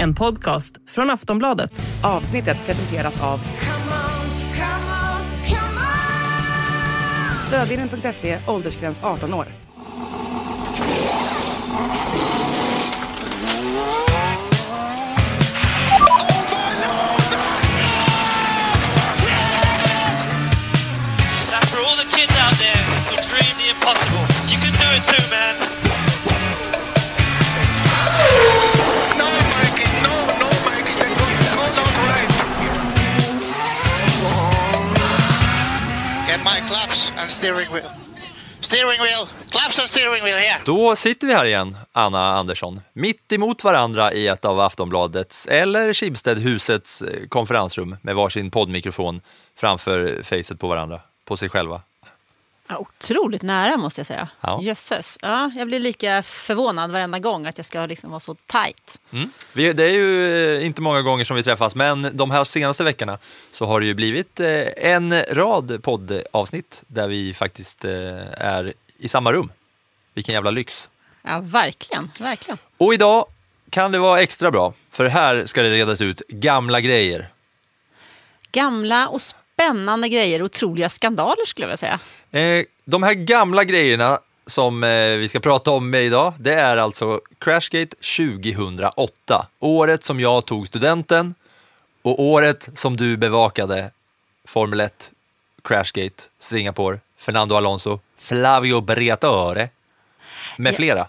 En podcast från Aftonbladet. Avsnittet presenteras av Stödvinnen.se, åldersgräns 18 år. That's for all the kids out there who dream the impossible. Steering wheel. Steering wheel, claps and steering wheel here. Då sitter vi här igen, Anna Andersson, mitt emot varandra i ett av Aftonbladets eller Schibsted-husets eh, konferensrum med varsin poddmikrofon framför facet på varandra, på sig själva. Ja, otroligt nära måste jag säga. Ja. Jösses. Ja, jag blir lika förvånad varenda gång att jag ska liksom vara så tajt. Vi, det är ju eh, inte många gånger som vi träffas, men de här senaste veckorna så har det ju blivit eh, en rad poddavsnitt där vi faktiskt eh, är i samma rum. Vilken jävla lyx. Ja, verkligen. verkligen. Och idag kan det vara extra bra, för här ska det redas ut gamla grejer. Gamla och spännande grejer, otroliga skandaler skulle jag vilja säga. Eh, de här gamla grejerna som eh, vi ska prata om idag, det är alltså Crashgate 2008. Året som jag tog studenten och året som du bevakade Formel 1, Crashgate, Singapore, Fernando Alonso, Flavio Briatore med Ja. flera.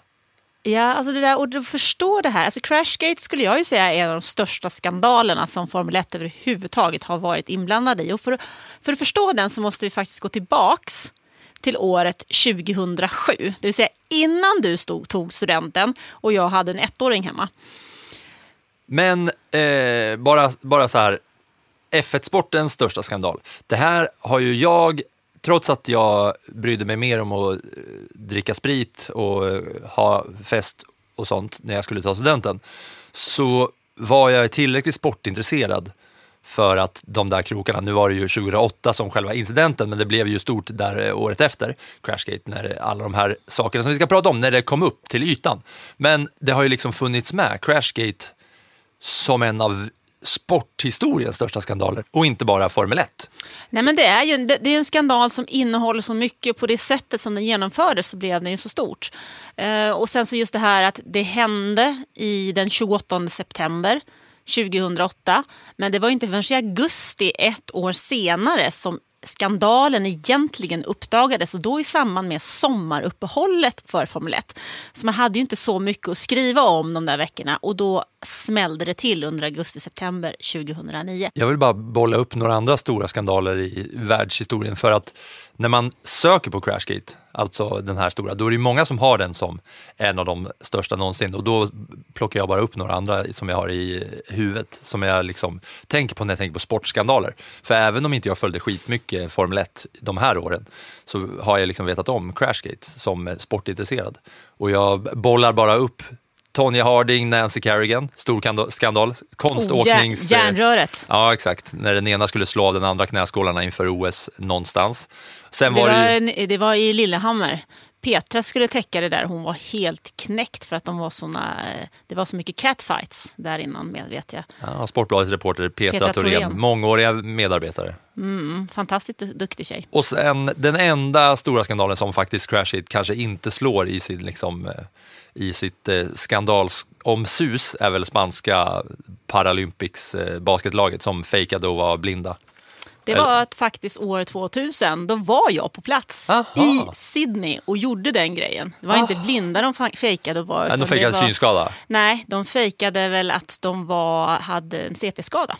Ja, alltså det där, och att förstå det här. Alltså Crashgate skulle jag ju säga är en av de största skandalerna som Formel 1 överhuvudtaget har varit inblandad i. Och för, för att förstå den så måste vi faktiskt gå tillbaks till året 2007. Det vill säga innan du stod, tog studenten och jag hade en ettåring hemma. Men eh, bara, bara så här, F1-sportens största skandal. Det här har ju jag, trots att jag brydde mig mer om att eh, dricka sprit och eh, ha fest och sånt när jag skulle ta studenten, så var jag tillräckligt sportintresserad för att de där krokarna, nu var det ju 2008 som själva incidenten, men det blev ju stort där eh, året efter, Crashgate, när alla de här sakerna som vi ska prata om, när det kom upp till ytan. Men det har ju liksom funnits med, Crashgate, som en av sporthistoriens största skandaler och inte bara Formel 1. Nej, men det, är ju, det, det är en skandal som innehåller så mycket. och På det sättet som den genomfördes så blev den ju så stort. Eh, och sen så just det här att det hände i den 28 september 2008. Men det var ju inte förrän i augusti ett år senare som skandalen egentligen uppdagades och då i samband med sommaruppehållet för Formel 1. Så man hade ju inte så mycket att skriva om de där veckorna och då smällde det till under augusti-september 2009. Jag vill bara bolla upp några andra stora skandaler i världshistorien för att när man söker på Crashgate, alltså den här stora, då är det många som har den som en av de största någonsin och då plockar jag bara upp några andra som jag har i huvudet som jag liksom tänker på när jag tänker på sportskandaler. För även om inte jag följde skitmycket Formel 1 de här åren så har jag liksom vetat om Crashgate som sportintresserad. Och jag bollar bara upp Tonya Harding, Nancy Kerrigan, stor skandal, konståknings... Oh, järn, järnröret. Ja, exakt. När den ena skulle slå av den andra knäskålarna inför OS någonstans. Sen Det var var, en, det var i Lillehammer. Petra skulle täcka det där. Hon var helt knäckt för att de var såna, eh, det var så mycket catfights där innan med, vet jag. Ja, Sportbladets reporter Petra, Petra Thorén, Thorén. mångåriga medarbetare. Mm, fantastiskt du- duktig tjej. Och sen den enda stora skandalen som faktiskt Crashit kanske inte slår i, sin, liksom, eh, i sitt eh, skandalomsus är väl spanska Paralympics eh, basketlaget som fejkade att vara blinda. Det var att faktiskt år 2000, då var jag på plats Aha. i Sydney och gjorde den grejen. Det var inte blinda de fejkade och var. De fejkade var- synskada. Nej, de fejkade väl att de var, hade en CP-skada.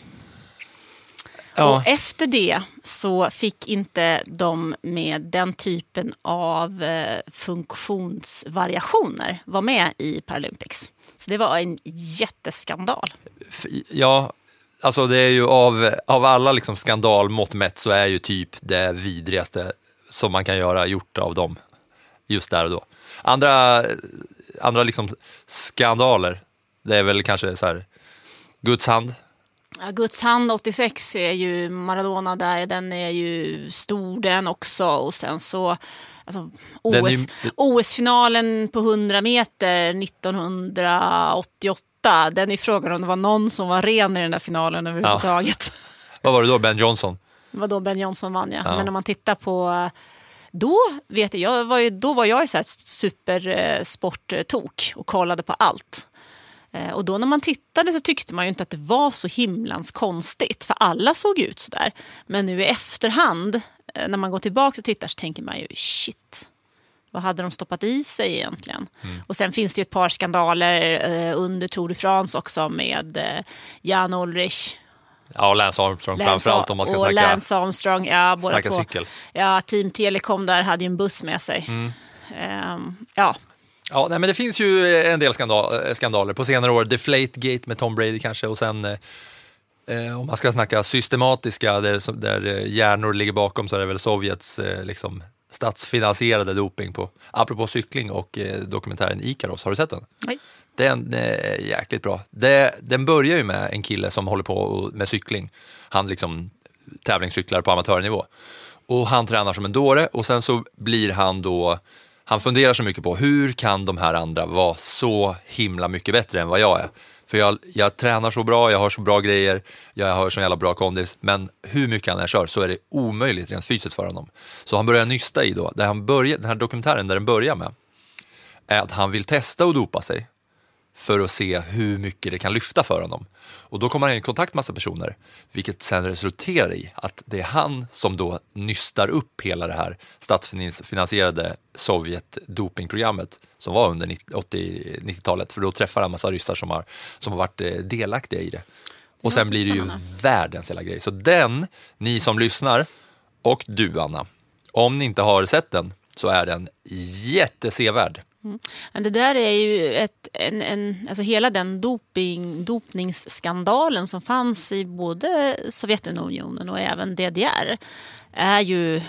Ja. Och efter det så fick inte de med den typen av eh, funktionsvariationer vara med i Paralympics. Så det var en jätteskandal. Ja, alltså det är ju av, av alla liksom skandalmått mätt så är ju typ det vidrigaste som man kan göra gjort av dem just där och då. Andra, andra liksom skandaler, det är väl kanske så här Guds hand. Ja, Guds hand 86 är ju Maradona där, den är ju stor den också. Och sen så Alltså, är OS, ju- OS-finalen på 100 meter 1988, den är frågan om det var någon som var ren i den där finalen överhuvudtaget. Vad var det då? Ben Johnson? Det var då Ben Johnson vann, ja. Ja. Men om man tittar på... Då vet jag, jag var ju, då var jag ju så här supersporttok och kollade på allt. Eh, Och då när man tittade så tyckte man ju inte att det var så himlans konstigt, för alla såg ut så där. Men nu i efterhand, när man går tillbaka och tittar så tänker man ju shit, vad hade de stoppat i sig egentligen? Och sen finns det ju ett par skandaler eh, under Tour de France också med eh, Jan Ulrich Ja, och Lance Armstrong framförallt om man ska och snacka, Lance Armstrong, ja båda två. cykel. Ja, Team Telecom där hade ju en buss med sig. Mm. Ehm, ja, Ja, nej, men det finns ju en del skandal, eh, skandaler på senare år. Deflategate med Tom Brady kanske och sen eh, eh, om man ska snacka systematiska där, där eh, hjärnor ligger bakom så är det väl Sovjets eh, liksom, statsfinansierade doping på, apropå cykling och eh, dokumentären Ikaros. Har du sett den? nej. Den är jäkligt bra. Det, den börjar ju med en kille som håller på med cykling. Han liksom tävlingscyklar på amatörnivå. Och han tränar som en dåre och sen så blir han då, han funderar så mycket på hur kan de här andra vara så himla mycket bättre än vad jag är? För jag, jag tränar så bra, jag har så bra grejer, jag har så jävla bra kondis, men hur mycket han än kör så är det omöjligt rent fysiskt för honom. Så han börjar nysta i då, där han börjar, den här dokumentären där den börjar med, är att han vill testa att dopa sig för att se hur mycket det kan lyfta för honom. Och då kommer han i kontakt med massa personer, vilket sen resulterar i att det är han som då nystar upp hela det här statsfinansierade Sovjet-dopingprogrammet som var under 90 80 90-talet, för då träffar han massa ryssar som har, som har varit eh, delaktiga i det. Och sen blir det ju världens hela grej. Så den, ni som lyssnar, och du Anna, om ni inte har sett den så är den jättesevärd. Mm. det där är ju ett, en, en, alltså hela den doping, dopningsskandalen som fanns i både Sovjetunionen och även DDR är ju...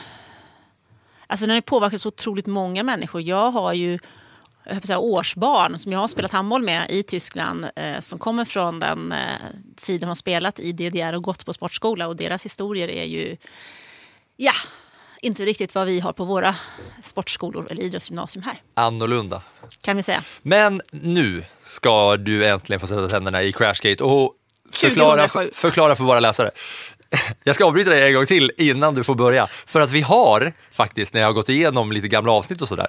Alltså den har påverkat så otroligt många människor. Jag har ju jag säga, årsbarn som jag har spelat handboll med i Tyskland eh, som kommer från den eh, de har spelat i DDR och gått på sportskola och deras historier är ju ja, inte riktigt vad vi har på våra sportskolor eller idrottsgymnasium här Annorlunda. kan vi säga. Men nu ska du äntligen få sätta tänderna i Crashgate och förklara, 2007. förklara för våra läsare. Jag ska avbryta dig en gång till innan du får börja. För att vi har faktiskt, när jag har gått igenom lite gamla avsnitt och sådär,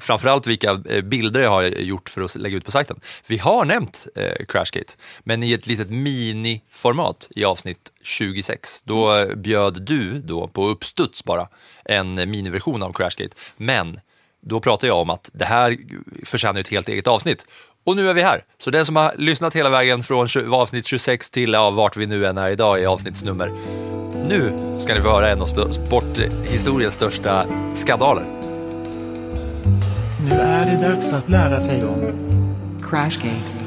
framförallt vilka eh, bilder jag har gjort för att lägga ut på sajten. Vi har nämnt eh, Crashgate, men i ett litet miniformat i avsnitt 26. Då eh, bjöd du då på uppstuds bara en miniversion av Crashgate. Men då pratar jag om att det här förtjänar ett helt eget avsnitt. Och nu är vi här. Så den som har lyssnat hela vägen från avsnitt 26 till ja, vart vi nu än är idag i avsnittsnummer. Nu ska ni få höra en av sporthistoriens största skandaler. Nu är det dags att lära sig om Crashgate.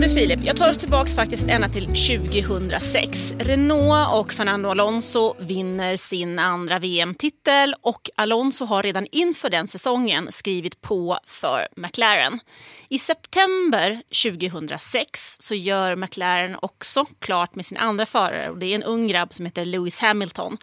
Men du Filip, jag tar oss tillbaks faktiskt ända till 2006. Renault och Fernando Alonso vinner sin andra VM-titel och Alonso har redan inför den säsongen skrivit på för McLaren. I september 2006 så gör McLaren också klart med sin andra förare och det är en ung grabb som heter Lewis Hamilton.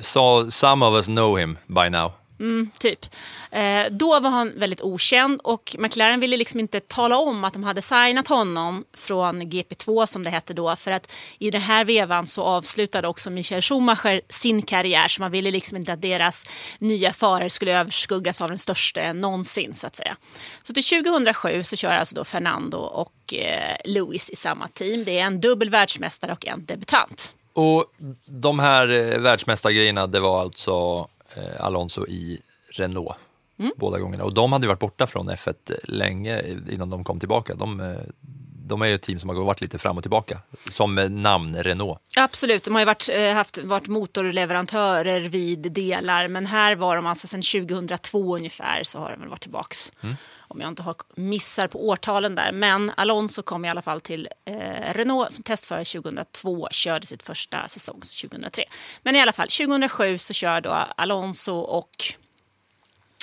So, some of us know him by now. Mm, typ. Eh, då var han väldigt okänd och McLaren ville liksom inte tala om att de hade signat honom från GP2 som det hette då för att i den här vevan så avslutade också Michael Schumacher sin karriär så man ville liksom inte att deras nya förare skulle överskuggas av den största någonsin så att säga. Så till 2007 så kör alltså då Fernando och eh, Lewis i samma team. Det är en dubbel världsmästare och en debutant. Och de här eh, världsmästargrejerna, det var alltså Alonso i Renault. Båda gångerna. Och de hade varit borta från F1 länge innan de kom tillbaka. De, eh, de är ju ett team som har varit lite fram och tillbaka. Som namn Renault. Absolut, de har ju varit, eh, haft, varit motorleverantörer vid delar men här var de alltså sedan 2002 ungefär så har de väl varit tillbaks. Om jag inte har missar på årtalen där. Men Alonso kom i alla fall till eh, Renault som testförare 2002 körde sitt första säsong 2003. Men i alla fall 2007 så kör då Alonso och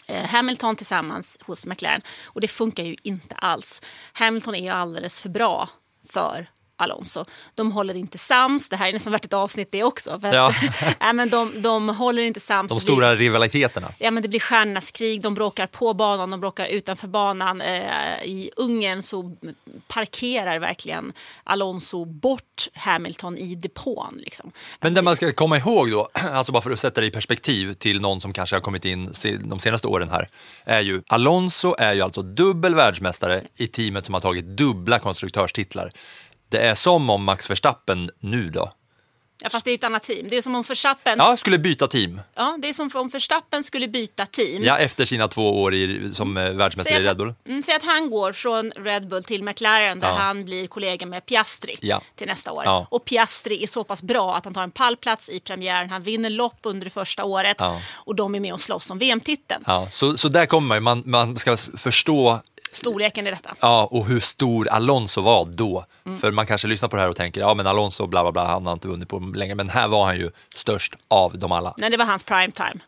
Eh, Hamilton tillsammans hos McLaren. Och det funkar ju inte alls. Hamilton är ju alldeles för bra för Alonso. De håller inte sams, det här är nästan värt ett avsnitt det också. För att, Ja. nej, men de, de håller inte sams. De Det blir- stora rivaliteterna. Ja, men det blir stjärnornas krig, de bråkar på banan, de bråkar utanför banan. Eh, I Ungern så parkerar verkligen Alonso bort Hamilton i depån. Liksom. Men det man ska komma ihåg då, alltså bara för att sätta det i perspektiv till någon som kanske har kommit in de senaste åren här, är ju Alonso är ju alltså dubbel världsmästare i teamet som har tagit dubbla konstruktörstitlar. Det är som om Max Verstappen nu då, Ja, fast det är ett annat team. Det är som om Verstappen, ja, skulle byta team. ja, det är som om Verstappen skulle byta team. Ja, efter sina två år i, som eh, världsmästare i Säg Red att, Bull. mm, säg att han går från Red Bull till McLaren där Ja. han blir kollega med Piastri Ja. till nästa år. Ja. Och Piastri är så pass bra att han tar en pallplats i premiären. Han vinner lopp under det första året och de är med och slåss om VM-titeln. Ja, så, så där kommer man man, man ska förstå Storleken i detta. Ja, och hur stor Alonso var då. Mm. För man kanske lyssnar på det här och tänker, ja men Alonso bla bla bla, han har inte vunnit på länge. Men här var han ju störst av dem alla. Nej, det var hans prime time.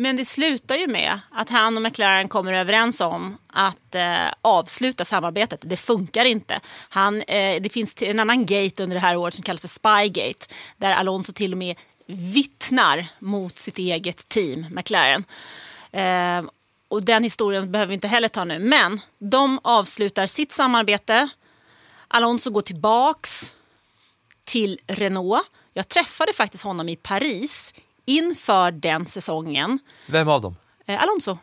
Men det slutar ju med att han och McLaren kommer överens om att eh, avsluta samarbetet. Det funkar inte. Han, eh, det finns en annan gate under det här året som kallas för Spygate. Där Alonso till och med vittnar mot sitt eget team, McLaren. Eh, och den historien behöver vi inte heller ta nu. Men de avslutar sitt samarbete. Alonso går tillbaks till Renault. Jag träffade faktiskt honom i Paris inför den säsongen. Vem av dem? Eh, Alonso.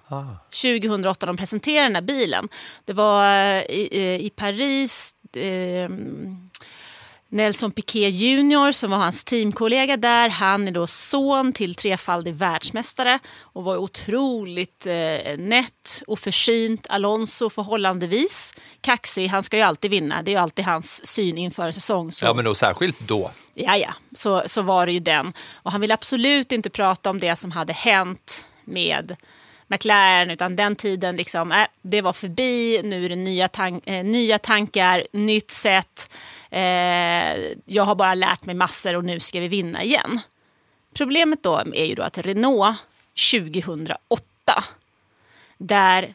2008 de presenterade den här bilen. Det var eh, i, eh, i Paris. Eh, Nelson Piquet Jr som var hans teamkollega där. Han är då son till trefaldig världsmästare och var otroligt eh, nätt och försynt. Alonso förhållandevis kaxig. Han ska ju alltid vinna. Det är ju alltid hans syn inför en säsong. Så. Ja, men då särskilt då. Ja, ja, så, så var det ju den. Och han ville absolut inte prata om det som hade hänt med McLaren, utan den tiden, liksom, äh, det var förbi, nu är det nya, tan- äh, eh, nya tankar, nytt sätt. äh, jag har bara lärt mig massor och nu ska vi vinna igen. Problemet då är ju då att Renault 2008, där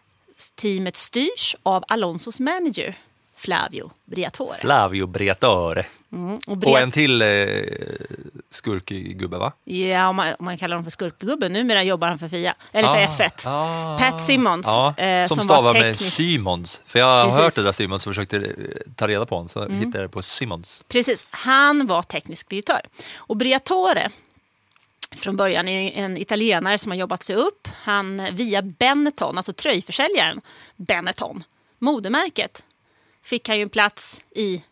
teamet styrs av Alonsos manager Flavio Briatore. Flavio Briatore. och Och Briat- en till eh, skurkgubbe va? Ja, om man, om man kallar honom för skurkgubben. Numera jobbar han för Fia, eller för Ah, F1. ah. Pat Simmons, Ja, eh, som, som, stavar var med. Simons. För jag har Precis. Mm. hört det där Simons och försökte eh, ta reda på honom, så hittade jag det på Simons. Precis, han var teknisk direktör. Och Briatore, från början är en italienare som har jobbat sig upp. Han via Benetton, alltså tröjförsäljaren Benetton, modermärket, fick han ju en plats i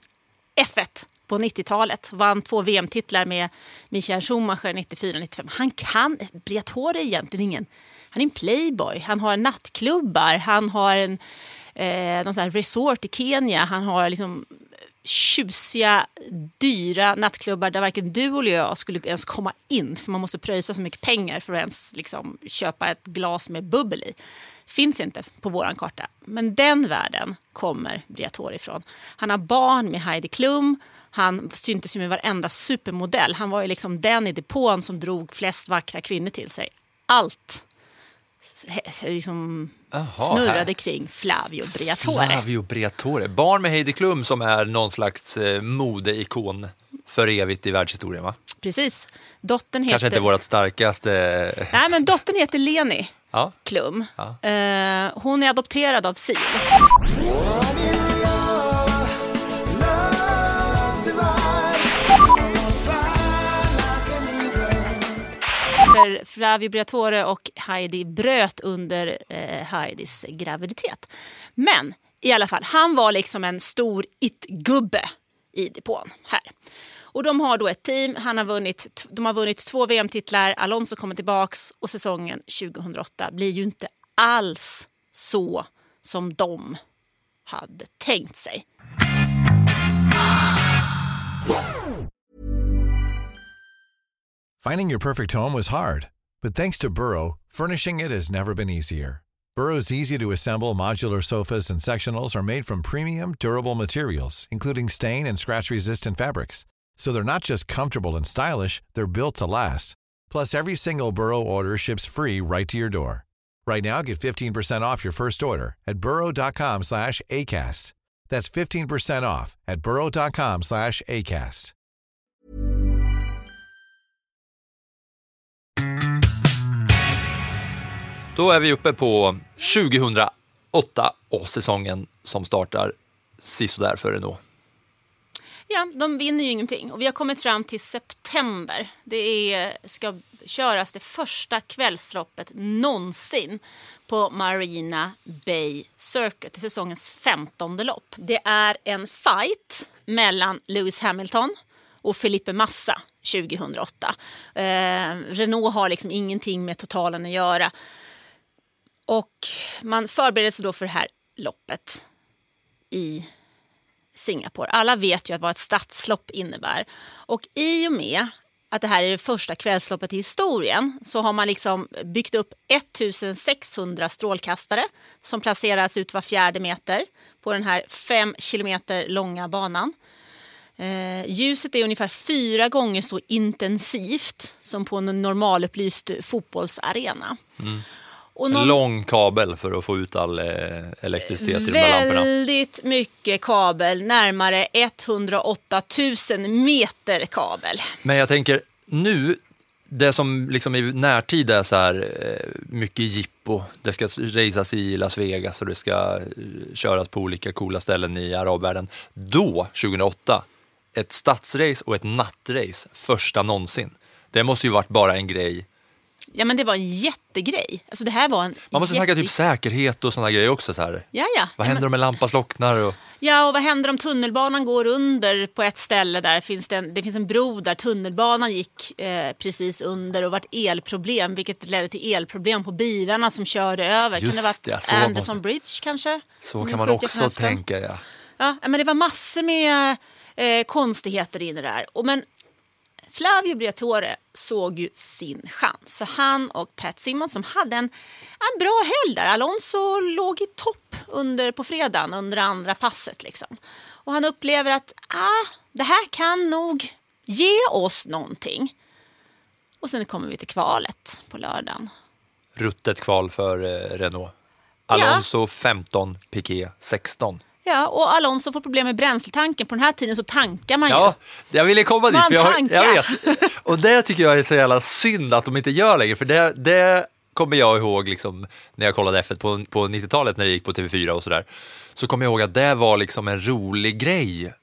F1 på 90-talet. Vann två VM-titlar med Michael Schumacher 94-95. Han kan, Briatore är egentligen ingen, han är en playboy. Han har nattklubbar, han har en eh, någon sån här resort i Kenya. Han har liksom tjusiga, dyra nattklubbar där varken du eller jag skulle ens komma in för man måste pröjsa så mycket pengar för att ens liksom, köpa ett glas med bubbel i. Finns inte på våran karta. Men den världen kommer Briatore ifrån. Han har barn med Heidi Klum. Han syntes ju med varenda supermodell. Han var ju liksom den i depån som drog flest vackra kvinnor till sig. Allt liksom Jaha, snurrade här. kring Flavio Briatore. Flavio Briatore. Barn med Heidi Klum som är någon slags eh, modeikon för evigt i världshistorien va? Precis. Dottern Kanske heter... inte vårt starkaste... Nej, men dottern heter Leni Ja. Klum. Ja. Eh, hon är adopterad av Sil. För Flavio Briatore och Heidi bröt under eh, Heidis graviditet. Men i alla fall, han var liksom en stor it-gubbe i depån här. Och de har då ett team, han har vunnit, de har vunnit två VM-titlar, Alonso kommer tillbaks och säsongen 2008 blir ju inte alls så som de hade tänkt sig. Finding your perfect home was hard, but thanks to Burrow, furnishing it has never been easier. Burrow's easy to assemble modular sofas and sectionals are made from premium, durable materials, including stain and scratch resistant fabrics. So they're not just comfortable and stylish, they're built to last. Plus, every single Burrow order ships free right to your door. Right now, get 15% off your first order at burrow.com slash ACAST. That's 15% off at burrow.com slash ACAST. Då är vi uppe på 2008 och säsongen som startar sisådär för Renault. Ja, de vinner ju ingenting och vi har kommit fram till september. Det är, ska köras det första kvällsloppet någonsin på Marina Bay Circuit, det är säsongens femtonde lopp. Det är en fight mellan Lewis Hamilton och Felipe Massa 2008. Eh, Renault har liksom ingenting med totalen att göra. Och man förbereder sig då för det här loppet i Singapore. Alla vet ju vad ett stadslopp innebär. Och i och med att det här är det första kvällsloppet i historien så har man liksom byggt upp 1600 strålkastare som placeras ut var fjärde meter på den här fem kilometer långa banan. Eh, ljuset är ungefär fyra gånger så intensivt som på en normalupplyst fotbollsarena. Mm. Och någon- lång kabel för att få ut all eh, elektricitet i de där lamporna. Väldigt mycket kabel, närmare 108 000 meter kabel. Men jag tänker nu, det som liksom i närtid är så här eh, mycket jippo, det ska racas i Las Vegas och det ska eh, köras på olika coola ställen i arabvärlden. Då, 2008, ett stadsrace och ett nattrace, första någonsin. Det måste ju varit bara en grej. Ja men det var en jättegrej. Alltså det här var en Man måste jätte... snacka typ säkerhet och sådana grejer också. Så här. Ja, ja. Vad ja, händer men... om en lampa slocknar? Och... ja, och vad händer om tunnelbanan går under på ett ställe där finns det, en, det finns en bro där tunnelbanan gick eh, precis under och vart elproblem vilket ledde till elproblem på bilarna som körde över. Just kan det det, varit så Anderson måste- Bridge kanske? Så kan man också tänka, ja. Ja, men det var massor med eh, konstigheter i det där. Och men Flavio Briatore såg ju sin chans. Så han och Pat Simmons som hade en, en bra helg där. Alonso låg i topp under, på fredagen under andra passet. Liksom. Och han upplever att ah, det här kan nog ge oss någonting. Och sen kommer vi till kvalet på lördagen. Ruttet kval för eh, Renault. Alonso 15, Piqué 16. Ja, och Alonso får problem med bränsletanken. På den här tiden så tankar man ju. Ja, jag ville komma dit. För jag, har- jag vet. Och det tycker jag är så jävla synd att de inte gör längre. För det, det kommer jag ihåg liksom, när jag kollade F1 på, på 90-talet när det gick på TV4 och sådär. Så kommer jag ihåg att det var liksom en rolig grej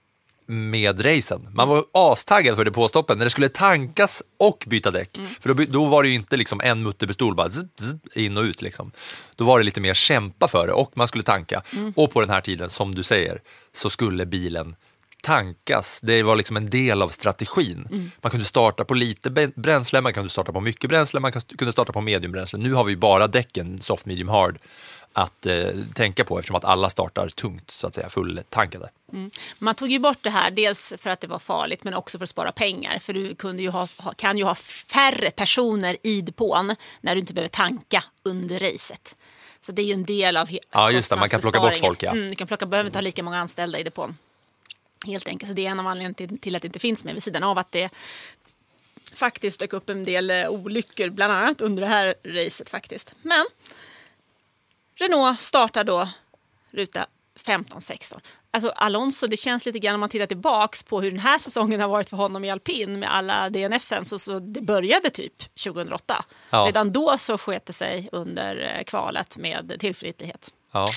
med racen. Man var astaggad för det påstoppen när det skulle tankas och byta däck. Mm. För då, då var det ju inte liksom en mutterpistol bara zzz, zzz, in och ut. Liksom. Då var det lite mer kämpa för det och man skulle tanka. Mm. Och på den här tiden, som du säger, så skulle bilen tankas. Det var liksom en del av strategin. Mm. Man kunde starta på lite bränsle, man kunde starta på mycket bränsle, man kunde starta på mediumbränsle. Nu har vi bara däcken, soft, medium, hard, att eh, tänka på eftersom att alla startar tungt, så att säga, fulltankade. Man tog ju bort det här, dels för att det var farligt men också för att spara pengar. För du kunde ju ha, kan ju ha färre personer i depån när du inte behöver tanka under racet. Så det är ju en del av Ja, just det, man kan plocka bort folk, ja. Mm, du kan plocka, behöver inte ha lika många anställda i depån. Helt enkelt, så det är en av anledningarna till, till att det inte finns med. Vid sidan av att det faktiskt dök upp en del eh, olyckor, bland annat under det här racet faktiskt. Men Renault startar då ruta 15-16. Alltså Alonso, det känns lite grann om man tittar tillbaks på hur den här säsongen har varit för honom i alpin med alla DNFen. Så, så det började typ 2008. Ja. Redan då så sket det sig under eh, kvalet med tillförlitlighet. Ja.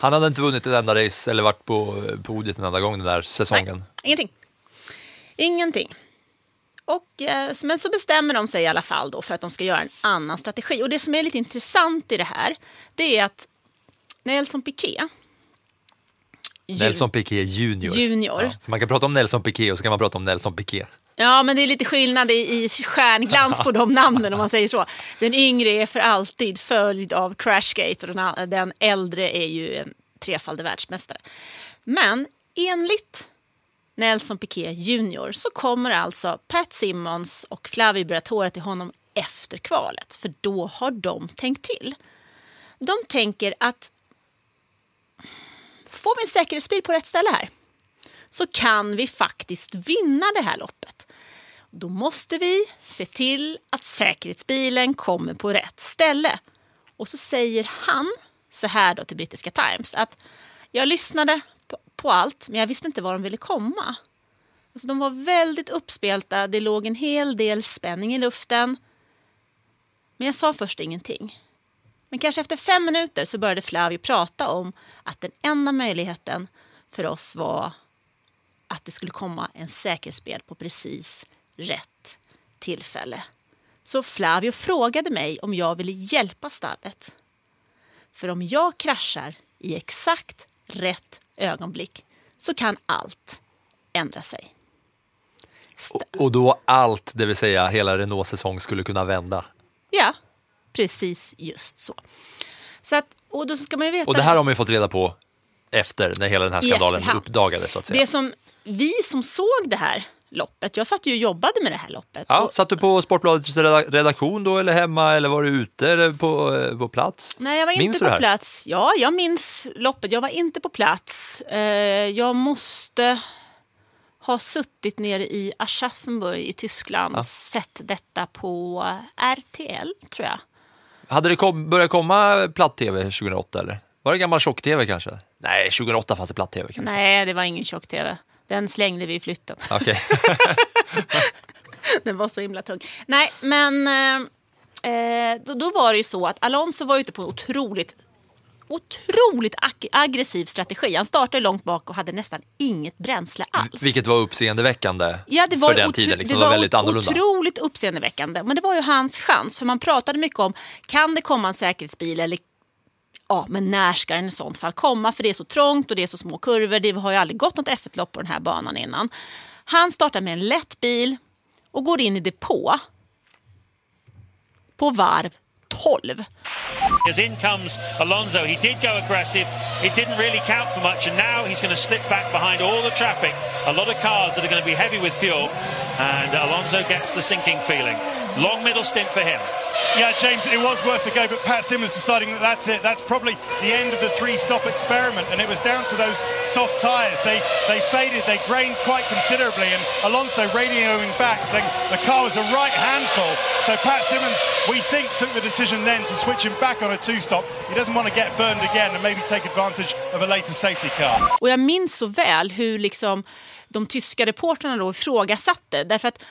Han hade inte vunnit ett enda race eller varit på eh, podiet en enda gång den där säsongen. Nej, ingenting. Ingenting. Och, eh, men så bestämmer de sig i alla fall då för att de ska göra en annan strategi. Och det som är lite intressant i det här, det är att Nelson Piquet Nelson Piqué junior. Junior. Ja, man kan prata om Nelson Piqué och så kan man prata om Nelson Piqué. Ja, men det är lite skillnad i, i stjärnglans på de namnen om man säger så. Den yngre är för alltid följd av Crashgate och den, den äldre är ju en trefaldig världsmästare. Men enligt Nelson Piquet Jr så kommer alltså Pat Simmons och Flavio Briatore till honom efter kvalet. För då har de tänkt till. De tänker att får vi en säkerhetsbil på rätt ställe här så kan vi faktiskt vinna det här loppet. Då måste vi se till att säkerhetsbilen kommer på rätt ställe. Och så säger han så här då till brittiska Times att jag lyssnade på, allt, men jag visste inte var de ville komma. Alltså, de var väldigt uppspelta, det låg en hel del spänning i luften. Men jag sa först ingenting. Men kanske efter fem minuter så började Flavio prata om att den enda möjligheten för oss var att det skulle komma en säkerhetsspel på precis rätt tillfälle. Så Flavio frågade mig om jag ville hjälpa stallet. För om jag kraschar i exakt rätt ögonblick så kan allt ändra sig. Och, och då allt, det vill säga hela Renaults säsong, skulle kunna vända. Ja, precis just så. så att, och då ska man veta... Och det här har man ju fått reda på efter, när hela den här skandalen uppdagades. Så att säga. Det som vi som såg det här loppet, jag satt ju och jobbade med det här loppet. Ja, och, satt du på Sportbladets reda- redaktion då, eller hemma, eller var du ute eller på, eh, på plats? nej, jag var Minns inte på plats. Ja, jag minns loppet. Jag var inte på plats. Eh, jag måste ha suttit nere i Aschaffenburg i Tyskland och sett detta på RTL, tror jag. Hade det kom, börjat komma platt-tv 2008 eller? Var det gammal tjock-tv kanske? Nej, 2008 fanns det platt-tv kanske. Nej, det var ingen tjock-tv. Den slängde vi i flytten. Okej. Den var så himla tung. Nej, men eh, eh, då, då var det ju så att Alonso var ute på en otroligt otroligt ag- aggressiv strategi. Han startade långt bak och hade nästan inget bränsle alls. Vilket var uppseendeväckande Ja, det var, för den tiden. Liksom. det Det var var väldigt annorlunda. otroligt uppseendeväckande. Men det var ju hans chans. För man pratade mycket om, kan det komma en säkerhetsbil eller Ja, men när ska den i sånt fall komma? För det är så trångt och det är så små kurvor. Det har ju aldrig gått något F1-lopp på den här banan innan. Han startar med en lätt bil och går in i depå på varv 12. As in comes Alonso. He did go aggressive. It didn't really count for much, and now he's going to slip back behind all the traffic. A lot of cars that are going to be heavy with fuel, and Alonso gets the sinking feeling. Long middle stint for him. Yeah, James, it was worth the go, but Pat Simmons deciding that that's it. That's probably the end of the three-stop experiment, and it was down to those soft tyres. They they faded, they grained quite considerably, and Alonso radioing back saying the car was a right handful. So Pat Simmons, we think, took the decision then to switch him back on a two-stop. He doesn't want to get burned again and maybe take advantage of a later safety car. Och jag minns så väl hur liksom de tyska reportrarna då ifrågasatte. Därför att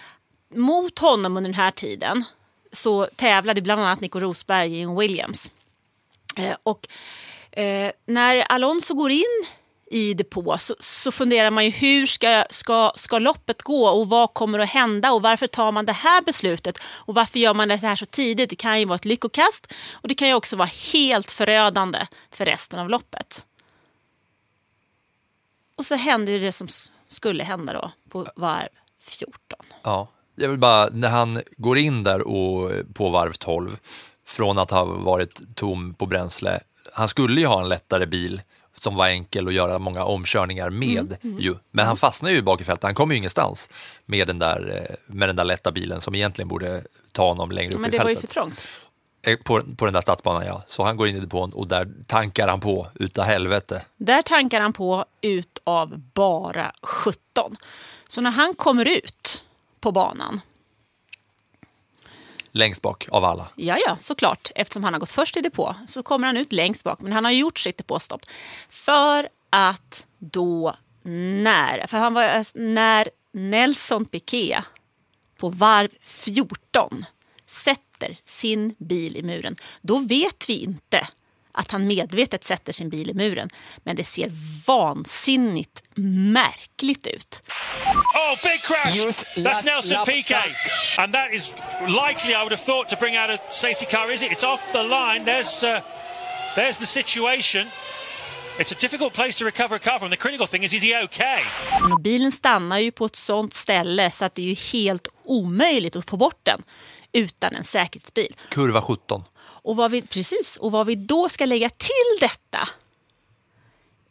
mot honom under den här tiden så tävlade bland annat Nico Rosberg i en Williams. Eh, och eh, när Alonso går in i depå så, så funderar man ju hur ska, ska, ska loppet gå och vad kommer att hända och varför tar man det här beslutet och varför gör man det så här så tidigt? Det kan ju vara ett lyckokast och det kan ju också vara helt förödande för resten av loppet. Och så hände ju det som skulle hända då på varv 14. Ja, jag vill bara, när han går in där och, på varv 12, från att ha varit tom på bränsle, han skulle ju ha en lättare bil som var enkel att göra många omkörningar med. Ju. Men han fastnar ju i fältet, han kommer ju ingenstans med den, där, eh, med den där lätta bilen som egentligen borde ta honom längre upp Men i det var ju fältet. för trångt. Eh, På, på den där stadsbanan ja, så han går in i depån och där tankar han på utav helvete. Där tankar han på ut av bara 17. Så när han kommer ut på banan, Längst bak av alla. ja ja såklart, eftersom han har gått först i depå, så kommer han ut längst bak. Men han har gjort sitt depåstopp. För att då när, för han var, eh, när Nelson Piquet på varv 14 sätter sin bil i muren, då vet vi inte att han medvetet sätter sin bil i muren. Men det ser vansinnigt märkligt ut. Oh, big crash! That's Nelson Piquet. And that is likely, I would have thought, to bring out a safety car. Is it? It's off the line. There's, uh, there's the situation. It's a difficult place to recover a car from. The critical thing is, is he okay? Och bilen stannar ju på ett sånt ställe så att det är ju helt omöjligt att få bort den utan en säkerhetsbil. Kurva 17. Och vad vi, precis, och vad vi då ska lägga till detta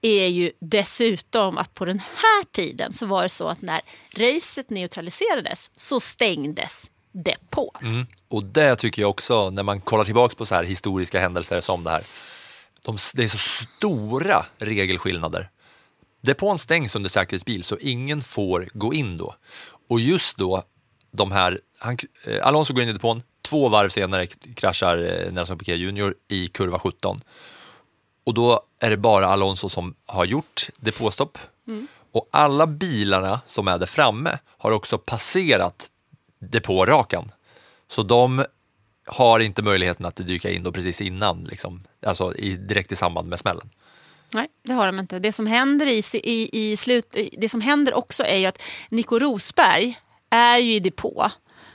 är ju dessutom att på den här tiden så var det så att när racet neutraliserades så stängdes depån. Mm. Och det tycker jag också, när man kollar tillbaka på så här historiska händelser som det här, de, det är så stora regelskillnader. Depån stängs under säkerhetsbil så ingen får gå in då. Och just då, de här, han, eh, Alonso går in i depån, två varv senare kraschar eh, Nelson Piquet Jr i kurva 17. Och då är det bara Alonso som har gjort depåstopp. Mm. Och alla bilarna som är där framme har också passerat depårakan. Så de har inte möjligheten att dyka in då precis innan, liksom, alltså i, direkt i samband med smällen. Nej, det har de inte. Det som händer, i, i, i slut, det som händer också är ju att Nico Rosberg är ju i depå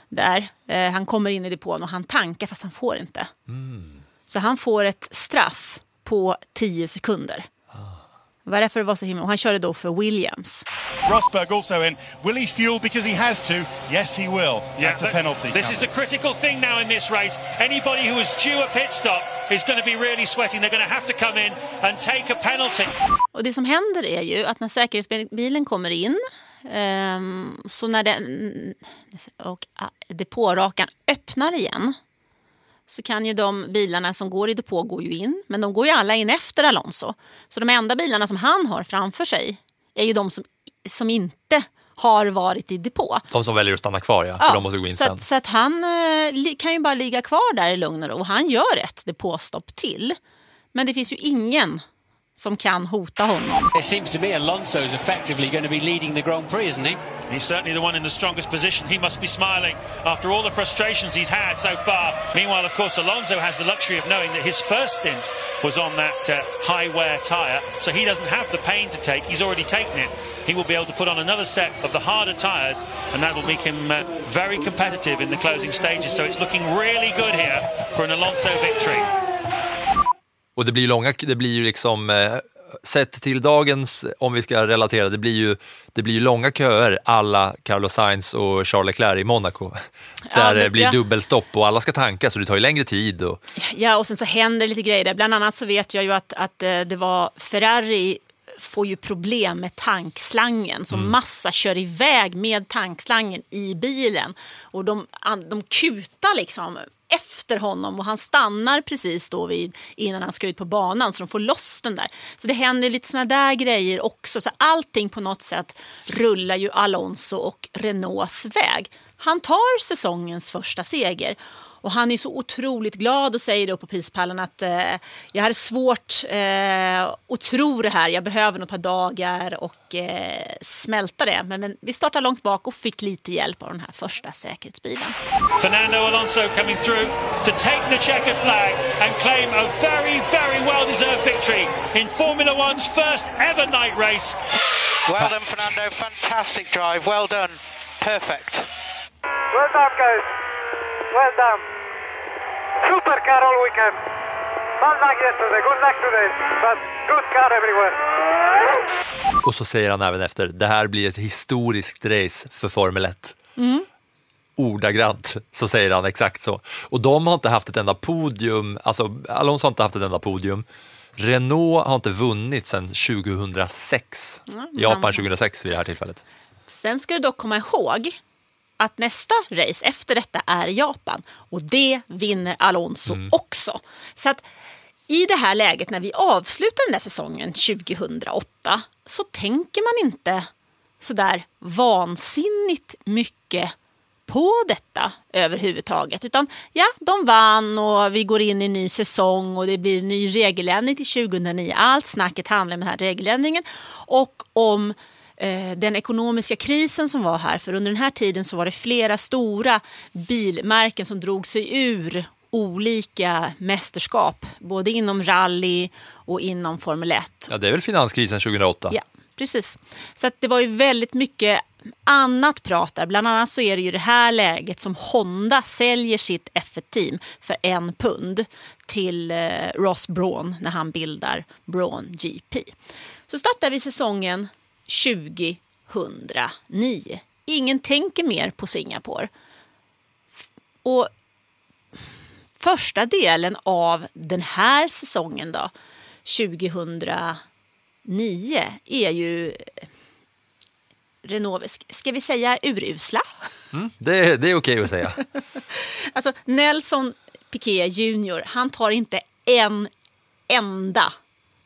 där. Eh, han kommer in i depån och han tankar fast han får inte. Så han får ett straff på 10 sekunder. Därför det var så himla... Och han körde då för Williams. Rosberg also in. Will he fuel because he has to? Yes, he will. That's a penalty. This is the critical thing now in this race. Anybody who is due a pit stop is going to be really sweating. They're going to have to come in and take a penalty. Och det som händer är ju att när säkerhetsbilen kommer in ehm, så när den, och ah, depårakan öppnar igen så kan ju de bilarna som går i depå gå ju in, men de går ju alla in efter Alonso. Så de enda bilarna som han har framför sig är ju de som, som inte har varit i depå. De som väljer att stanna kvar, ja, för de måste gå in så, sen. att, så att han eh, kan ju bara ligga kvar där i lugn och ro. Han gör ett depåstopp till. Men det finns ju ingen som kan hota honom. It seems to me Alonso is effectively going to be leading the Grand Prix, isn't he? He's certainly the one in the strongest position. He must be smiling after all the frustrations he's had so far. Meanwhile, of course, Alonso has the luxury of knowing that his first stint was on that uh, high wear tyre, so he doesn't have the pain to take. He's already taken it. He will be able to put on another set of the harder tyres, and that will make him uh, very competitive in the closing stages. So it's looking really good here for an Alonso victory. Och det blir ju långa, det blir ju liksom, eh, sett till dagens, om vi ska relatera, det blir ju, det blir ju långa köer alla Carlos Sainz och Charles Leclerc i Monaco. Där men- det blir ja. dubbelstopp och alla ska tanka så det tar ju längre tid. Och, Ja, och sen så händer lite grejer där. Bland annat så vet jag ju att, att eh, det var Ferrari får ju problem med tankslangen. Så massa kör iväg med tankslangen i bilen. Och de, de kutar liksom efter honom och han stannar precis då vid, innan han ska ut på banan så de får loss den där. Så det händer lite såna där grejer också. Så allting på något sätt rullar ju Alonso och Renaults väg. Han tar säsongens första seger. Och han är så otroligt glad och säger då på prispallen att eh, jag hade svårt eh, att tro det här. Jag behöver nog ett par dagar och eh, smälta det. Men, men vi startade långt bak och fick lite hjälp av den här första säkerhetsbilen. Fernando Alonso coming through to take the checkered flag and claim a very, very well deserved victory in Formula One's first ever night race. Well done, Fernando. Fantastic drive. Well done. Perfect. Well done, guys. Well done. Super car all weekend. Bad luck yesterday, good luck today. But good car everywhere. och så säger han även efter, det här blir ett historiskt race för Formel 1. Mm. Ordagrant så säger han exakt så. Och de har inte haft ett enda podium, alltså Alonso har inte haft ett enda podium. Renault har inte vunnit sedan 2006. men Japan han- 2006 vid det här tillfället. Sen ska du dock komma ihåg att nästa race efter detta är Japan och det vinner Alonso också. Så att i det här läget när vi avslutar den där säsongen 2008 så tänker man inte sådär vansinnigt mycket på detta överhuvudtaget. Utan ja, de vann och vi går in i ny säsong och det blir ny regeländring till 2009. Allt snacket handlar om den här regeländringen och om den ekonomiska krisen som var här. För under den här tiden så var det flera stora bilmärken som drog sig ur olika mästerskap, både inom rally och inom Formel 1. Ja, det är väl finanskrisen 2008. Ja, precis. Så det var ju väldigt mycket annat prat där. Bland annat så är det ju det här läget som Honda säljer sitt F1-team för en pund till eh, Ross Braun när han bildar Braun GP. Så startar vi säsongen 2009. Ingen tänker mer på Singapore. Och första delen av den här säsongen då, 2009, är ju Renault, sk- ska vi säga urusla? Mm, det, det är okej att säga. Alltså Nelson Piquet Jr, han tar inte en enda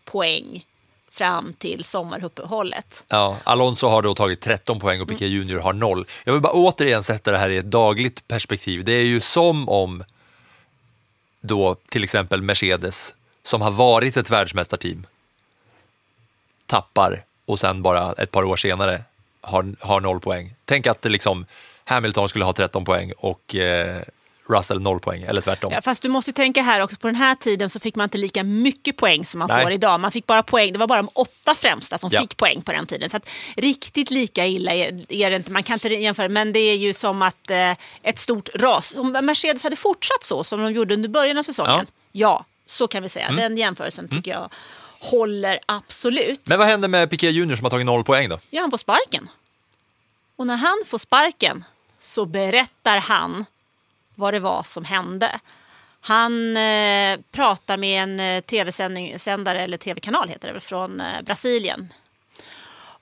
poäng fram till sommaruppehållet. Ja, Alonso har då tagit 13 poäng och Piquet Junior har noll. Jag vill bara återigen sätta det här i ett dagligt perspektiv. Det är ju som om då till exempel Mercedes, som har varit ett världsmästarteam tappar och sen bara ett par år senare har, har noll poäng. Tänk att det liksom Hamilton skulle ha 13 poäng och eh, Russell noll poäng, eller tvärtom. Ja, fast du måste ju tänka här också, på den här tiden så fick man inte lika mycket poäng som man Nej. får idag. Man fick bara poäng, det var bara de åtta främsta som Ja. fick poäng på den tiden. Så att riktigt lika illa är, är det inte, man kan inte jämföra, men det är ju som att eh, ett stort ras. Om Mercedes hade fortsatt så som de gjorde under början av säsongen, ja, så kan vi säga. Mm. Den jämförelsen tycker jag håller absolut. Men vad händer med Piquet Junior som har tagit noll poäng då? Ja, han får sparken. Och när han får sparken så berättar han vad det var som hände. Han eh, pratar med en eh, tv-sändare, eller tv-kanal heter det väl, från eh, Brasilien.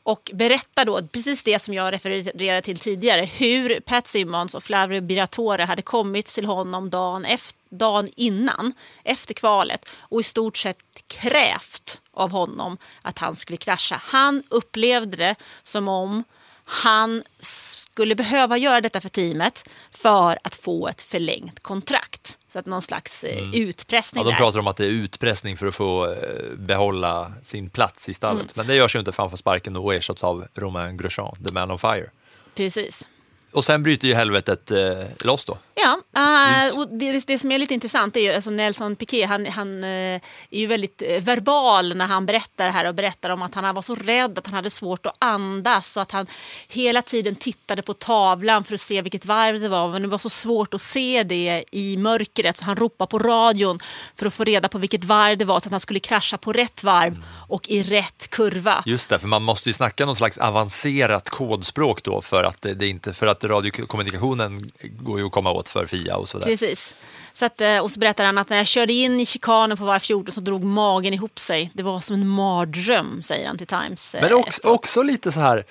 Och berättar då precis det som jag refererade till tidigare. Hur Pat Simmons och Flavio Briatore hade kommit till honom dagen, efter, dagen innan, efter kvalet. Och i stort sett krävt av honom att han skulle krascha. Han upplevde det som om han skulle behöva göra detta för teamet för att få ett förlängt kontrakt. Så att någon slags eh, Mm. utpressning Ja, de där. pratar om att det är utpressning för att få eh, behålla sin plats i stallet. Mm. Men det görs ju inte för han får sparken och ersätts av Romain Grosjean, the man on fire. Precis. Och sen bryter ju helvetet eh, loss då. Ja, eh, och det, det som är lite intressant är ju alltså Nelson Piquet, han, han eh, är ju väldigt eh, verbal när han berättar det här och berättar om att han var så rädd att han hade svårt att andas och att han hela tiden tittade på tavlan för att se vilket varv det var men det var så svårt att se det i mörkret så han ropade på radion för att få reda på vilket varv det var så att han skulle krascha på rätt varv och i rätt kurva. Just det, för man måste ju snacka någon slags avancerat kodspråk då för att det, det inte för att radiokommunikationen går ju att komma åt för FIA och sådär. Precis. Så att, eh, och så berättar han att när jag körde in i chikanen på varv 14 så drog magen ihop sig. Det var som en mardröm, säger han till Times. eh, Men också, också lite så här,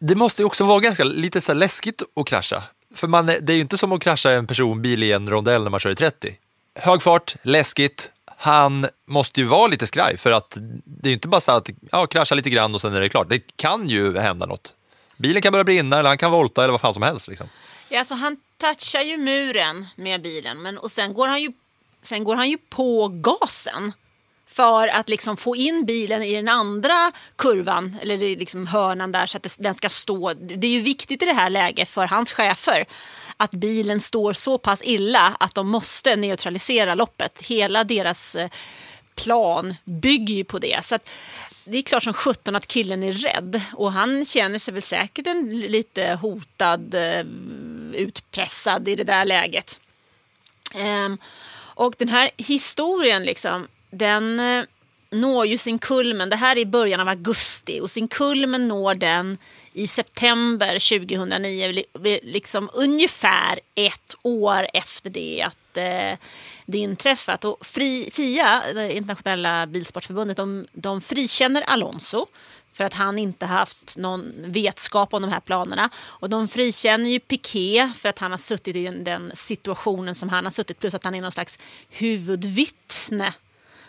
det måste ju också vara ganska lite så läskigt att krascha. För man, det är ju inte som att krascha en personbil i en rondell när man kör i 30. Hög fart, läskigt. Han måste ju vara lite skraj för att det är ju inte bara så att ja, krascha lite grann och sen är det klart. Det kan ju hända något. Bilen kan börja brinna eller han kan volta eller vad fan som helst. Liksom. Ja, så han touchar ju muren med bilen men, och sen går, han ju, sen går han ju på gasen för att liksom få in bilen i den andra kurvan, eller liksom hörnan där så att den ska stå. Det är ju viktigt i det här läget för hans chefer att bilen står så pass illa att de måste neutralisera loppet. Hela deras eh, plan bygger ju på det. Så att det är klart som sjutton att killen är rädd och han känner sig väl säkert en lite hotad, eh, utpressad i det där läget. Ehm, och den här historien liksom, den eh, når ju sin kulmen, det här är i början av augusti och sin kulmen når den i september 2009, liksom ungefär ett år efter det att eh, det inträffat. Och Fri, FIA, det internationella bilsportförbundet, de, de frikänner Alonso för att han inte haft någon vetskap om de här planerna. Och de frikänner ju Piqué för att han har suttit i den, situationen som han har suttit, plus att han är någon slags huvudvittne.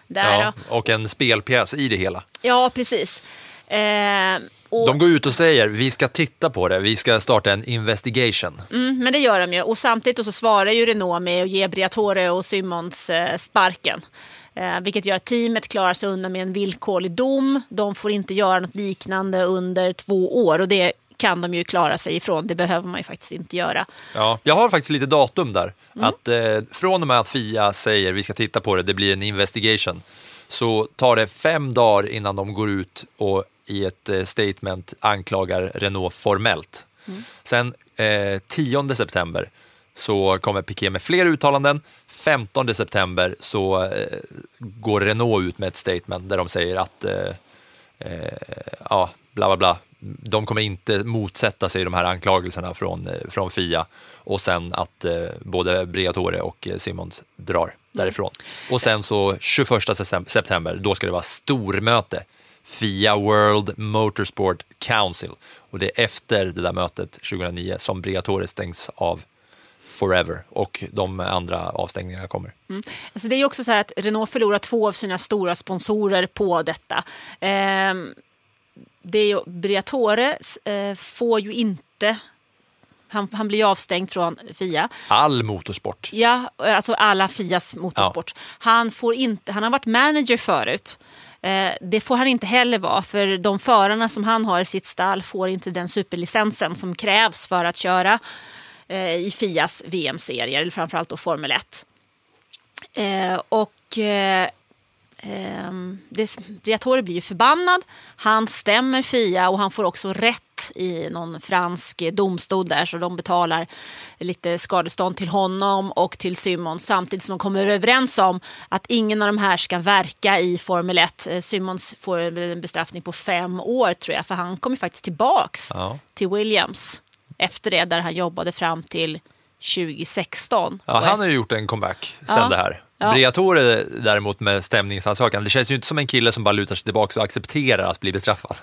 Där, Ja, och en spelpjäs i det hela. ja precis. Eh, och, De går ut och säger vi ska titta på det, vi ska starta en investigation. mm, men det gör de ju. Och samtidigt så svarar ju Renault med att ge Briatore och Simons eh, sparken. Eh, vilket gör att teamet klarar sig undan med en villkorlig dom. De får inte göra något liknande under två år och det kan de ju klara sig ifrån. Det behöver man ju faktiskt inte göra. Ja, jag har faktiskt lite datum där. Att eh, från och med att Fia säger vi ska titta på det, det blir en investigation, så tar det fem dagar innan de går ut och i ett eh, statement anklagar Renault formellt. Sen eh, 10 september så kommer Piqué med fler uttalanden. 15 september så eh, går Renault ut med ett statement där de säger att eh, eh, ja, bla bla bla. De kommer inte motsätta sig de här anklagelserna från, eh, från Fia och sen att eh, både Briatore och Simons drar därifrån. Och sen så 21 septem- september, då ska det vara stormöte. Fia World Motorsport Council. Och det är efter det där mötet 2009 som Briatore stängs av forever och de andra avstängningarna kommer. Mm. Alltså det är också så här att Renault förlorar två av sina stora sponsorer på detta. Ehm, det är ju, Briatore eh, får ju inte, han, han blir avstängd från Fia. All motorsport. Ja, alltså alla Fias motorsport. Han, får inte, han har varit manager förut. Eh, det får han inte heller vara för de förarna som han har i sitt stall får inte den superlicensen som krävs för att köra eh, i Fias VM-serier, eller framförallt då Formel 1. Eh, och eh, ehm, det, Briatore blir förbannad. Han stämmer Fia och han får också rätt i någon fransk domstol där så de betalar lite skadestånd till honom och till Simons samtidigt som de kommer överens om att ingen av de här ska verka i Formel 1. Eh, Simons får en bestraffning på fem år tror jag för han kommer faktiskt tillbaks Ja. till Williams efter det där han jobbade fram till 2016. Ja, han har ju gjort en comeback sen Ja. det här. Ja. Briatore däremot med stämningsansökan, det känns ju inte som en kille som bara lutar sig tillbaka och accepterar att bli bestraffad.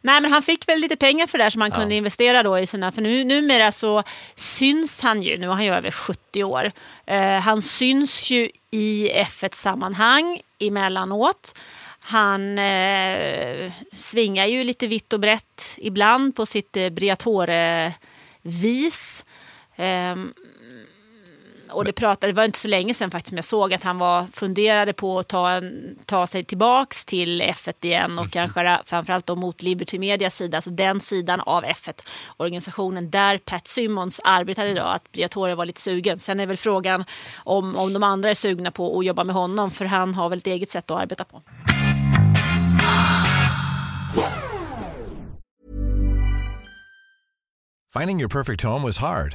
Nej, men han fick väl lite pengar för det här som han Ja. kunde investera då i sina... För nu, numera så syns han ju, nu är han ju över 70 år, eh, han syns ju i F1-sammanhang emellanåt. Han eh, svingar ju lite vitt och brett ibland på sitt eh, Briatore-vis. Och det, pratade, det var inte så länge sedan faktiskt som jag såg att han var, funderade på att ta, en, ta sig tillbaks till F1 igen och kanske framförallt då mot Liberty Medias sida, alltså den sidan av F1-organisationen där Pat Simmons arbetade idag, att Briatore var lite sugen. Sen är väl frågan om, om de andra är sugna på att jobba med honom för han har väl ett eget sätt att arbeta på. Finding your perfect home was hard,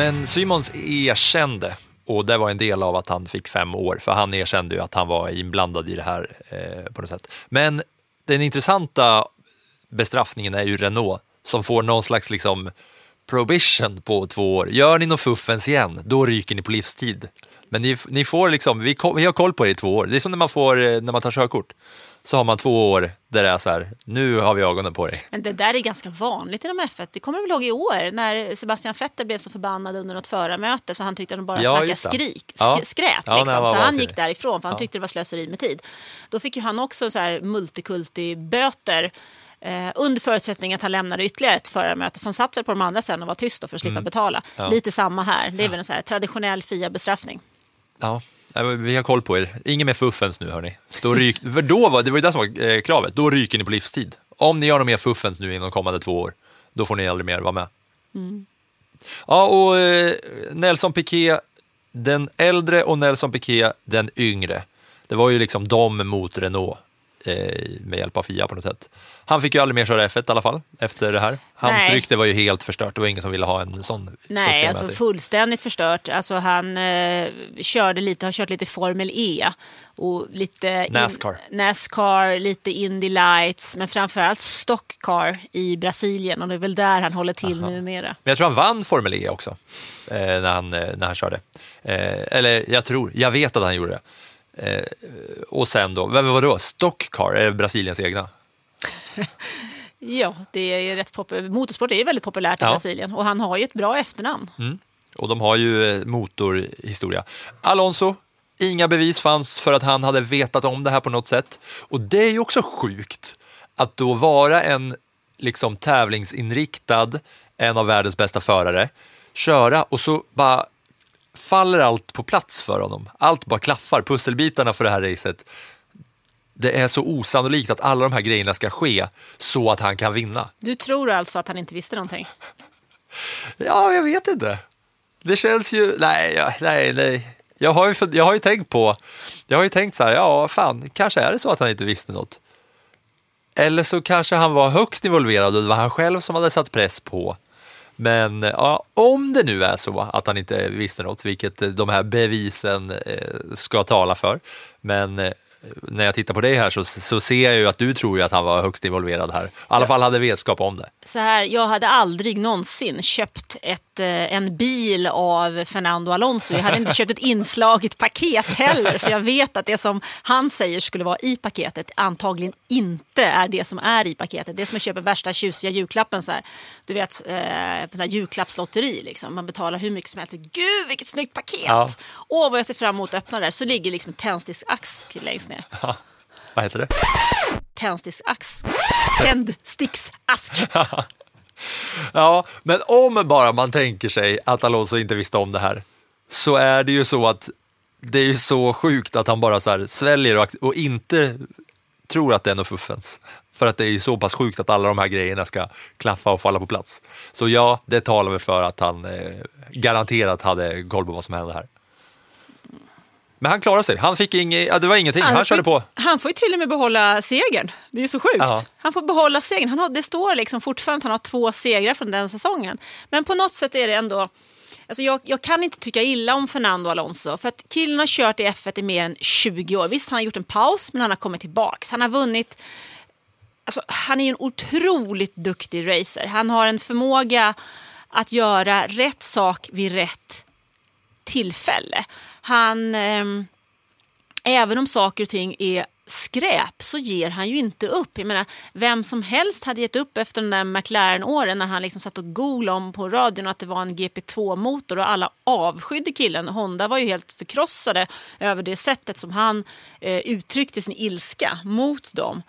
Men Simons erkände, och det var en del av att han fick fem år, för han erkände ju att han var inblandad i det här eh, på något sätt. Men den intressanta bestraffningen är ju Renault som får någon slags liksom prohibition på två år. Gör ni något fuffens igen, då ryker ni på livstid. Men ni, ni får liksom, vi, vi har koll på det i två år. Det är som när man får, eh, när man tar körkort. Så har man två år där det är så här, nu har vi ögonen på dig. Men det där är ganska vanligt inom F1. Det kommer du väl ihåg i år när Sebastian Vettel blev så förbannad under något förarmöte så han tyckte att de bara Ja, snackade skrik, sk- Ja. skräp. Ja, liksom. så han gick därifrån för han tyckte det var slöseri med tid. Då fick ju han också så här multikulti-böter eh, under förutsättning att han lämnade ytterligare ett förarmöte som satt väl på de andra sen och var tyst för att slippa Mm. betala. Ja. Lite samma här. Det är väl en så här traditionell FIA-bestraffning. Ja, vi har koll på er. Inget mer fuffens nu hörni. Då ryk, för då var, det var ju det som var eh, kravet, då ryker ni på livstid. Om ni gör något mer fuffens nu inom kommande två år, då får ni aldrig mer vara med. Mm. Ja, och eh, Nelson Piquet, den äldre och Nelson Piquet, den yngre. Det var ju liksom de mot Renault med hjälp av Fia på något sätt. Han fick ju aldrig mer köra F1 i alla fall efter det här. Hans Nej. rykte var ju helt förstört, det var ingen som ville ha en sån. Nej, alltså säga. fullständigt förstört. Alltså han eh, körde lite, har kört lite Formel E och lite in- Nascar. Nascar, lite Indy Lights, men framförallt Stockcar i Brasilien och det är väl där han håller till numera. Men jag tror han vann Formel E också eh, när, han, eh, när han körde. Eh, eller jag tror, jag vet att han gjorde det. Eh, och sen då, vem var det då? Stockcar, är det Brasiliens egna? Ja, det är rätt popul- motorsport är ju väldigt populärt i Ja. Brasilien och han har ju ett bra efternamn. Mm. Och de har ju eh, motorhistoria. Alonso, inga bevis fanns för att han hade vetat om det här på något sätt. Och det är ju också sjukt att då vara en liksom tävlingsinriktad, en av världens bästa förare, köra och så bara faller allt på plats för honom. Allt bara klaffar, pusselbitarna för det här racet. Det är så osannolikt att alla de här grejerna ska ske så att han kan vinna. Du tror alltså att han inte visste någonting? Ja, jag vet inte. Det känns ju, nej, nej, nej. Jag har, ju, jag har ju tänkt på, jag har ju tänkt så här, ja fan, kanske är det så att han inte visste något. Eller så kanske han var högst involverad och det var han själv som hade satt press på. Men ja, om det nu är så att han inte visste något, vilket eh, de här bevisen eh, ska tala för. Men eh, när jag tittar på dig här så, så ser jag ju att du tror ju att han var högst involverad här. I alla fall hade vetskap om det. Så här, jag hade aldrig någonsin köpt ett köpt eh, en bil av Fernando Alonso. Jag hade inte köpt ett inslaget paket heller för jag vet att det som han säger skulle vara i paketet antagligen inte är det som är i paketet. Det är som att köpa värsta tjusiga julklappen. Så här. Du vet, eh, på julklappslotteri. Liksom. Man betalar hur mycket som helst. Gud vilket snyggt paket! Ja. Åh vad jag ser fram emot att öppna det. Så ligger liksom tändsticksask längst ner. Vad heter det? Tändsticksask. Tändsticksask. Ja, men om bara man tänker sig att Alonso inte visste om det här, så är det ju så att det är ju så sjukt att han bara så här sväljer och, och inte tror att det är något fuffens. För att det är ju så pass sjukt att alla de här grejerna ska klaffa och falla på plats. Så ja, det talar väl för att han eh, garanterat hade koll på vad som hände här. Men han klarade sig. Han fick inget, ja, det var ingenting. Han, får körde på. Han får ju till och med behålla segern. Det är ju så sjukt. Ja. Han får behålla segern. Han har, det står liksom fortfarande att han har två segrar från den säsongen. Men på något sätt är det ändå... Alltså jag, jag kan inte tycka illa om Fernando Alonso. För att killen har kört i F1 i mer än 20 år. Visst, han har gjort en paus, men han har kommit tillbaks. Han har vunnit... Alltså, han är en otroligt duktig racer. Han har en förmåga att göra rätt sak vid rätt tillfälle. Han... eh, även om saker och ting är skräp så ger han ju inte upp. Jag menar, vem som helst hade gett upp efter de där McLaren-åren när han liksom satt och googlade om på radion att det var en GP2-motor och alla avskydde killen. Honda var ju helt förkrossade över det sättet som han eh, uttryckte sin ilska mot dem.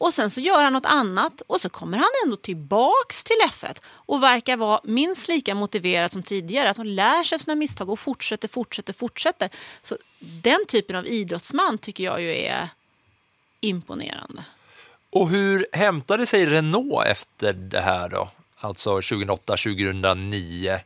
Och sen så gör han något annat och så kommer han ändå tillbaks till F1 och verkar vara minst lika motiverad som tidigare. Att han lär sig av sina misstag och fortsätter, fortsätter, fortsätter. Så den typen av idrottsman tycker jag ju är imponerande. Och hur hämtade sig Renault efter det här då? Alltså 2008, 2009.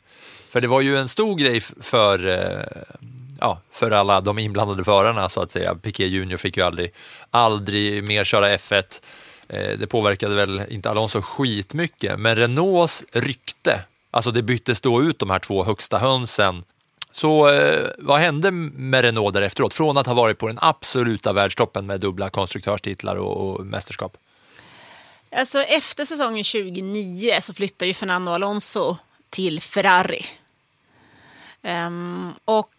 För det var ju en stor grej för, eh, ja, för alla de inblandade förarna så att säga. Piquet Junior fick ju aldrig, aldrig mer köra F1. Eh, Det påverkade väl inte Alonso skitmycket, men Renaults rykte, alltså det byttes då ut de här två högsta hönsen. Så eh, vad hände med Renault där efteråt? Från att ha varit på den absoluta världstoppen med dubbla konstruktörstitlar och, och mästerskap. Alltså efter säsongen 2009 så flyttar ju Fernando Alonso till Ferrari. Um, och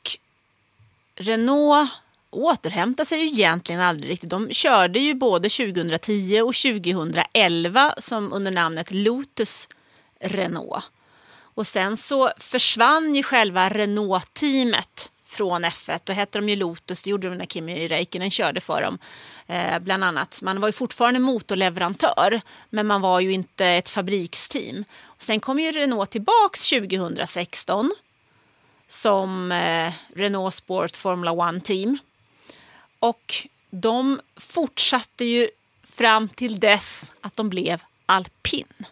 Renault återhämtar sig ju egentligen aldrig riktigt. De körde ju både 2010 och 2011 som under namnet Lotus Renault. Och sen så försvann ju själva Renault-teamet från F1. Då hette de ju Lotus, det gjorde de när Kimi Räikkönen körde för dem. Eh, bland annat. Man var ju fortfarande motorleverantör, men man var ju inte ett fabriksteam. Och sen kom ju Renault tillbaks 2016 som eh, Renault Sport Formula One Team. Och de fortsatte ju fram till dess att de blev alpin.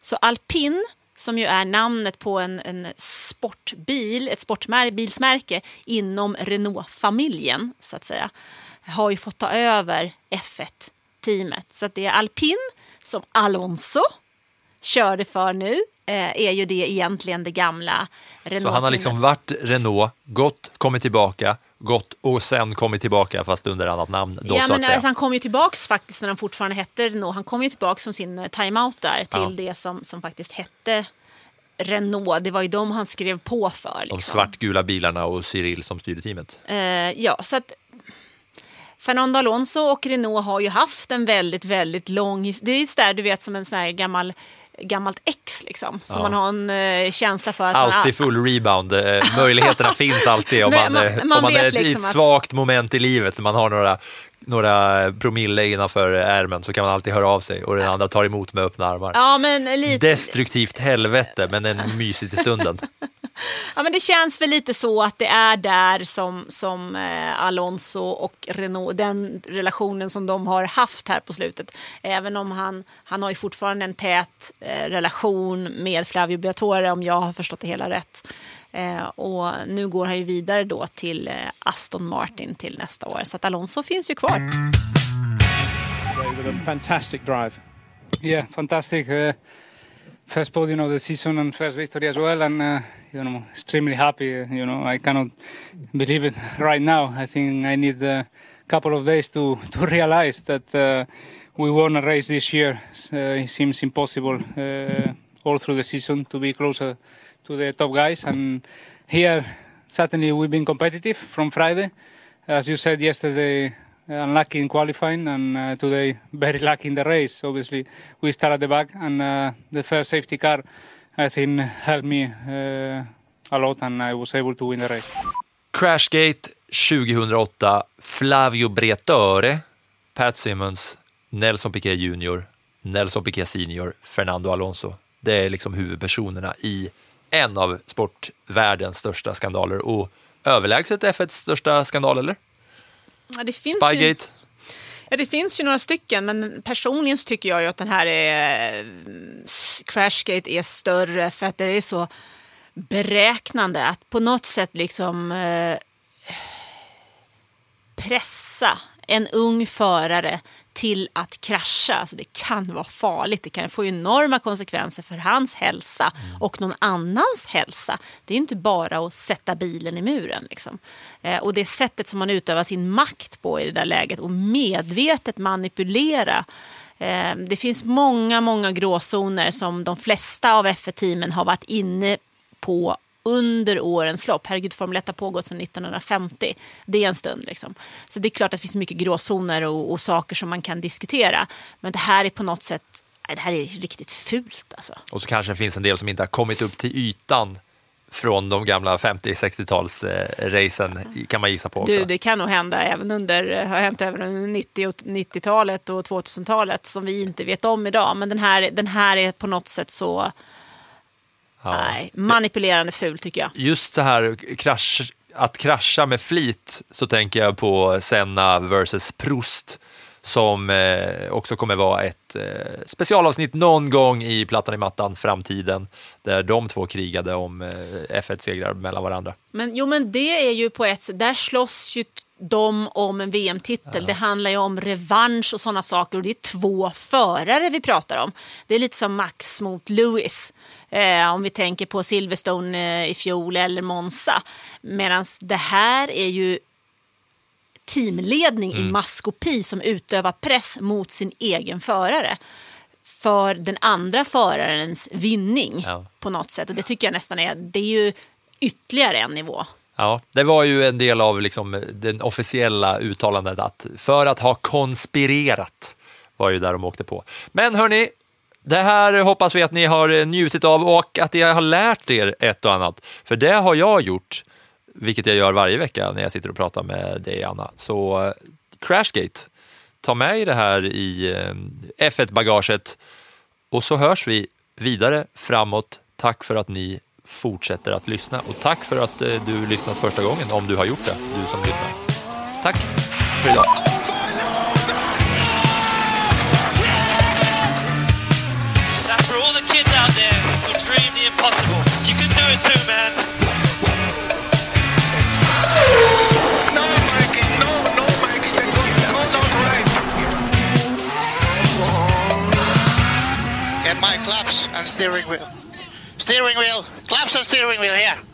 Så alpin, som ju är namnet på en, en sportbil, ett sportbilsmärke inom Renault-familjen, så att säga, har ju fått ta över F1-teamet. Så att det är alpin som Alonso körde för nu, eh, är ju det egentligen det gamla Renault-teamet. Så han har liksom varit Renault, gått, kommit tillbaka, gått och sen kommit tillbaka fast under annat namn. Då, ja, men alltså, han kom ju tillbaks faktiskt när han fortfarande hette Renault. Han kom ju tillbaks som sin eh, timeout där till Ja. det som, som faktiskt hette Renault. Det var ju de han skrev på för. De Liksom. svartgula bilarna och Cyril som styrde teamet. Eh, ja, så att Fernando Alonso och Renault har ju haft en väldigt, väldigt lång Det är ju sådär, du vet, som en sån här gammal gammalt ex liksom. Som Ja. man har en eh, känsla för att man Alltid full rebound. Eh, Möjligheterna finns alltid om man, man- eh, man om man är ett, liksom ett att- svagt moment i livet. Man har några, några promille innanför ärmen så kan man alltid höra av sig och den andra tar emot med öppna armar. Ja, men lite... Destruktivt helvete, men en mysigt i stunden. Ja, men det känns väl lite så att det är där som, som eh, Alonso och Renault, den relationen som de har haft här på slutet. Även om han, han har ju fortfarande en tät eh, relation med Flavio Briatore om jag har förstått det hela rätt. Eh, och nu går han ju vidare då till eh, Aston Martin till nästa år. Så att Alonso finns ju kvar. with a fantastic drive. Yeah, fantastic. Uh, first podium of the season and first victory as well, and uh, you know, extremely happy. You know, I cannot believe it right now. I think I need a couple of days to to realize that uh, we won a race this year. Uh, it seems impossible uh, all through the season to be closer to the top guys. And here, certainly, we've been competitive from Friday. As you said yesterday, unlucky in qualifying, and uh, today very lucky in the race. Obviously, we start at the back, and uh, the first safety car, I think, helped me uh, a lot, and I was able to win the race. Crashgate 2008, Flavio Briatore, Pat Simmons, Nelson Piquet Jr, Nelson Piquet Senior, Fernando Alonso. Det är liksom huvudpersonerna i en av sportvärldens största skandaler och överlägset F1s största skandal, eller? Ja, det finns Spygate? Ju, ja, det finns ju några stycken, men personligen tycker jag ju att den här är, Crashgate är större för att det är så beräknande att på något sätt liksom eh, pressa en ung förare till att krascha. Alltså det kan vara farligt. Det kan få enorma konsekvenser för hans hälsa och någon annans hälsa. Det är inte bara att sätta bilen i muren. Liksom. Eh, och det sättet som man utövar sin makt på i det där läget och medvetet manipulera. Eh, det finns många, många gråzoner som de flesta av F1-teamen har varit inne på under årens lopp. Herregud, Formel 1 har pågått sedan 1950. Det är en stund. Liksom. Så det är klart att det finns mycket gråzoner och, och, saker som man kan diskutera. Men det här är på något sätt det här är riktigt fult. Alltså. Och så kanske det finns en del som inte har kommit upp till ytan från de gamla 50-60-tals-racen eh, kan man gissa på. Också. Du, det kan nog hända även under, har hänt även under 90 90-talet och 2000-talet som vi inte vet om idag. Men den här, den här är på något sätt så Ja. Nej, manipulerande ful tycker jag. Just så här krasch, att krascha med flit så tänker jag på Senna versus Prost som eh, också kommer vara ett eh, specialavsnitt någon gång i Plattan i mattan framtiden där de två krigade om eh, F1-segrar mellan varandra. Men jo, men det är ju på ett sätt, där slåss ju de om en VM-titel. Ja. Det handlar ju om revansch och sådana saker och det är två förare vi pratar om. Det är lite som Max mot Lewis eh, om vi tänker på Silverstone eh, i fjol eller Monza. Medan det här är ju teamledning mm. i maskopi som utövar press mot sin egen förare för den andra förarens vinning ja. på något sätt. Och det tycker jag nästan är, det är ju ytterligare en nivå. Ja, det var ju en del av liksom den officiella uttalandet att för att ha konspirerat var ju där de åkte på. Men hörni, det här hoppas vi att ni har njutit av och att ni har lärt er ett och annat. För det har jag gjort, vilket jag gör varje vecka när jag sitter och pratar med dig Anna. Så eh, Crashgate, ta med er det här i eh, F1-bagaget och så hörs vi vidare framåt. Tack för att ni fortsätter att lyssna och tack för att eh, du lyssnat första gången, om du har gjort det, du som lyssnar. Tack för idag. No, no, no, not right. Get my claps and steering wheel. Steering wheel. Claps and steering wheel here.